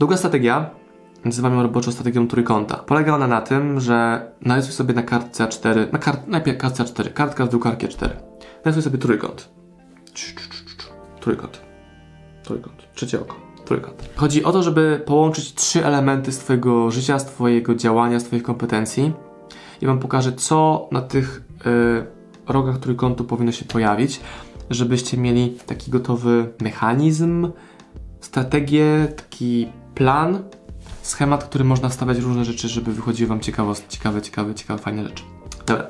Druga strategia, nazywamy ją roboczą strategią trójkąta. Polega ona na tym, że narysuj sobie na kartce A4, na kart, najpierw kartce A4, kartka z drukarki A4. Narysuj sobie trójkąt. Trójkąt. Trójkąt. Trzecie oko. Trójkąt. Chodzi o to, żeby połączyć trzy elementy z Twojego życia, z Twojego działania, z Twoich kompetencji. I Wam pokażę, co na tych y, rogach trójkątu powinno się pojawić, żebyście mieli taki gotowy mechanizm, strategię, taki plan, schemat, który można wstawiać różne rzeczy, żeby wychodziły Wam ciekawe, ciekawe, ciekawe, ciekawe, fajne rzeczy. Dobra.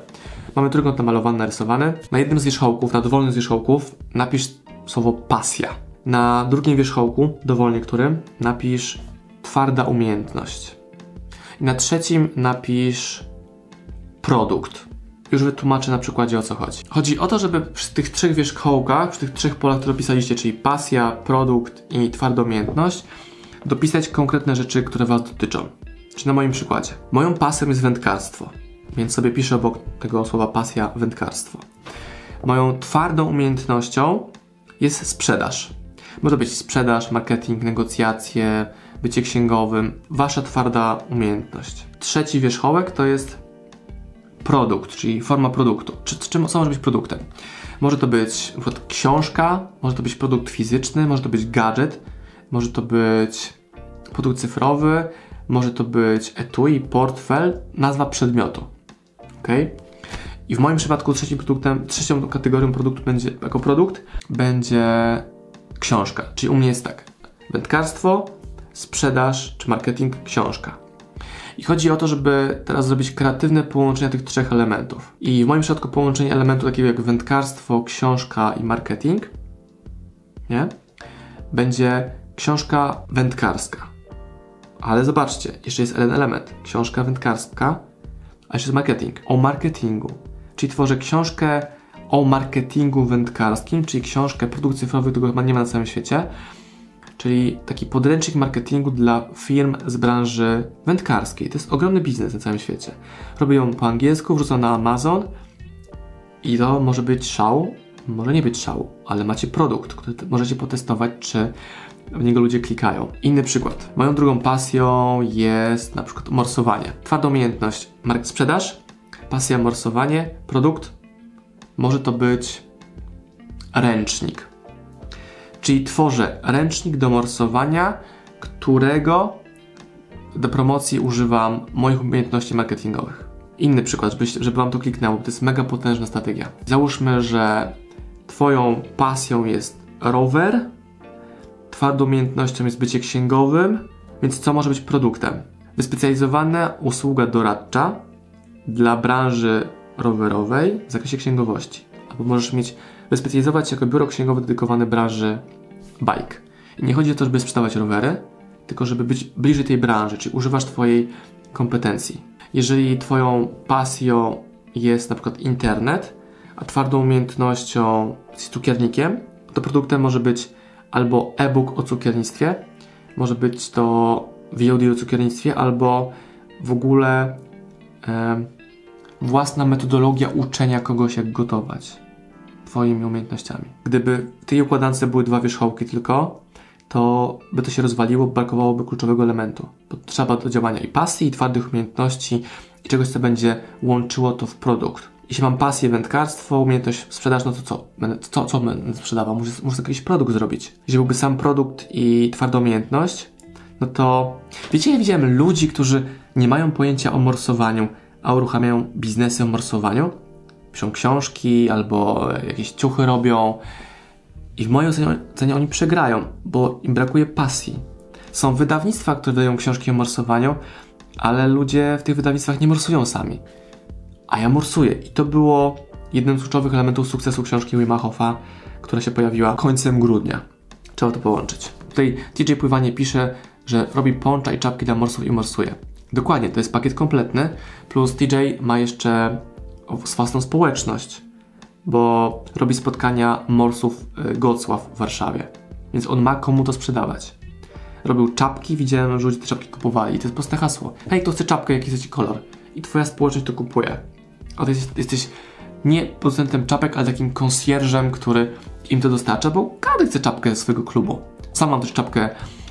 Mamy trójkąt namalowany, narysowany. Na jednym z wierzchołków, na dowolnym z wierzchołków napisz słowo pasja. Na drugim wierzchołku, dowolnie którym, napisz twarda umiejętność. I na trzecim napisz produkt. Już wytłumaczę na przykładzie o co chodzi. Chodzi o to, żeby przy tych trzech wierzchołkach, przy tych trzech polach, które opisaliście, czyli pasja, produkt i twarda umiejętność, dopisać konkretne rzeczy, które Was dotyczą. Czyli na moim przykładzie. Moją pasją jest wędkarstwo, więc sobie piszę obok tego słowa pasja wędkarstwo. Moją twardą umiejętnością jest sprzedaż. Może być sprzedaż, marketing, negocjacje, bycie księgowym. Wasza twarda umiejętność. Trzeci wierzchołek to jest produkt, czyli forma produktu. Czy, czym, co może być produktem? Może to być np. książka, może to być produkt fizyczny, może to być gadżet, może to być produkt cyfrowy, może to być etui, portfel, nazwa przedmiotu. Ok? I w moim przypadku trzecim produktem, trzecią kategorią produktu będzie, jako produkt będzie książka. Czyli u mnie jest tak: wędkarstwo, sprzedaż czy marketing, książka. I chodzi o to, żeby teraz zrobić kreatywne połączenie tych trzech elementów. I w moim przypadku połączenie elementu takiego jak wędkarstwo, książka i marketing, nie? Będzie książka wędkarska. Ale zobaczcie, jeszcze jest jeden element. Książka wędkarska, a jeszcze jest marketing. O marketingu. Czyli tworzę książkę o marketingu wędkarskim, czyli książkę produkt cyfrowy, którego nie ma na całym świecie, czyli taki podręcznik marketingu dla firm z branży wędkarskiej. To jest ogromny biznes na całym świecie. Robię ją po angielsku, wrzucam na Amazon i to może być szał, może nie być szał, ale macie produkt, który możecie potestować, czy w niego ludzie klikają. Inny przykład. Moją drugą pasją jest na przykład morsowanie. Twarda umiejętność, sprzedaż, pasja morsowanie, produkt, może to być ręcznik. Czyli tworzę ręcznik do morsowania, którego do promocji używam moich umiejętności marketingowych. Inny przykład, żeby, żeby Wam to kliknęło, to jest mega potężna strategia. Załóżmy, że Twoją pasją jest rower, twardą umiejętnością jest bycie księgowym, więc co może być produktem? Wyspecjalizowana usługa doradcza dla branży rowerowej w zakresie księgowości. Albo możesz mieć, wyspecjalizować się jako biuro księgowe dedykowane branży bike. I nie chodzi o to, żeby sprzedawać rowery, tylko żeby być bliżej tej branży, czyli używasz Twojej kompetencji. Jeżeli Twoją pasją jest na przykład internet, a twardą umiejętnością jest cukiernikiem, to produktem może być albo e-book o cukiernictwie, może być to VOD o cukiernictwie, albo w ogóle e, własna metodologia uczenia kogoś, jak gotować Twoimi umiejętnościami. Gdyby w tej układance były dwa wierzchołki tylko, to by to się rozwaliło, brakowałoby kluczowego elementu. Potrzeba do działania i pasji, i twardych umiejętności, i czegoś, co będzie łączyło to w produkt. Jeśli mam pasję, wędkarstwo, umiejętność sprzedaż, no to co? Co, co będę sprzedawał? Muszę, muszę jakiś produkt zrobić. Jeżeli byłby sam produkt i twarda umiejętność, no to... Wiecie, ja widziałem ludzi, którzy nie mają pojęcia o morsowaniu, a uruchamiają biznesy o morsowaniu. Piszą książki albo jakieś ciuchy robią. I w mojej ocenie, ocenie oni przegrają, bo im brakuje pasji. Są wydawnictwa, które dają książki o morsowaniu, ale ludzie w tych wydawnictwach nie morsują sami. A ja morsuję. I to było jednym z kluczowych elementów sukcesu książki Wima Hofa, która się pojawiła końcem grudnia. Trzeba to połączyć. Tutaj DJ Pływanie pisze, że robi poncza i czapki dla morsów i morsuje. Dokładnie, to jest pakiet kompletny, plus TJ ma jeszcze własną społeczność, bo robi spotkania morsów y, Gocław w Warszawie, więc on ma komu to sprzedawać. Robił czapki, widziałem, że ludzie te czapki kupowali i to jest proste hasło. Hej, to chce czapkę, jaki jest ci kolor? I twoja społeczność to kupuje. A ty jesteś, nie producentem czapek, ale takim konsjerżem, który im to dostarcza, bo każdy chce czapkę swojego klubu. Sam mam też czapkę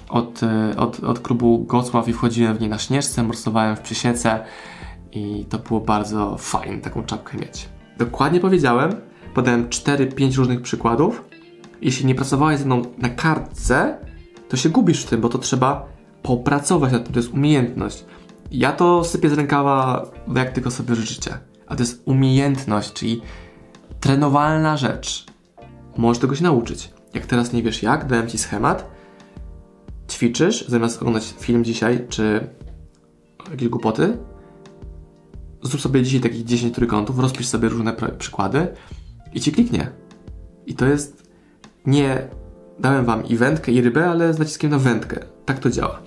od, e, od, od klubu Gocław i wchodziłem w niej na śnieżce, morsowałem w przysiece i to było bardzo fajne taką czapkę mieć. Dokładnie powiedziałem, podałem 4-5 różnych przykładów. Jeśli nie pracowałeś ze mną na kartce, to się gubisz w tym, bo to trzeba popracować nad tym, to jest umiejętność. Ja to sypię z rękawa, jak tylko sobie życzycie. A to jest umiejętność, czyli trenowalna rzecz. Możesz tego się nauczyć. Jak teraz nie wiesz jak, dałem ci schemat, ćwiczysz, zamiast oglądać film dzisiaj, czy jakieś głupoty, zrób sobie dzisiaj takich 10 trójkątów, rozpisz sobie różne przykłady i ci kliknie. I to jest nie dałem wam i wędkę i rybę, ale z naciskiem na wędkę. Tak to działa.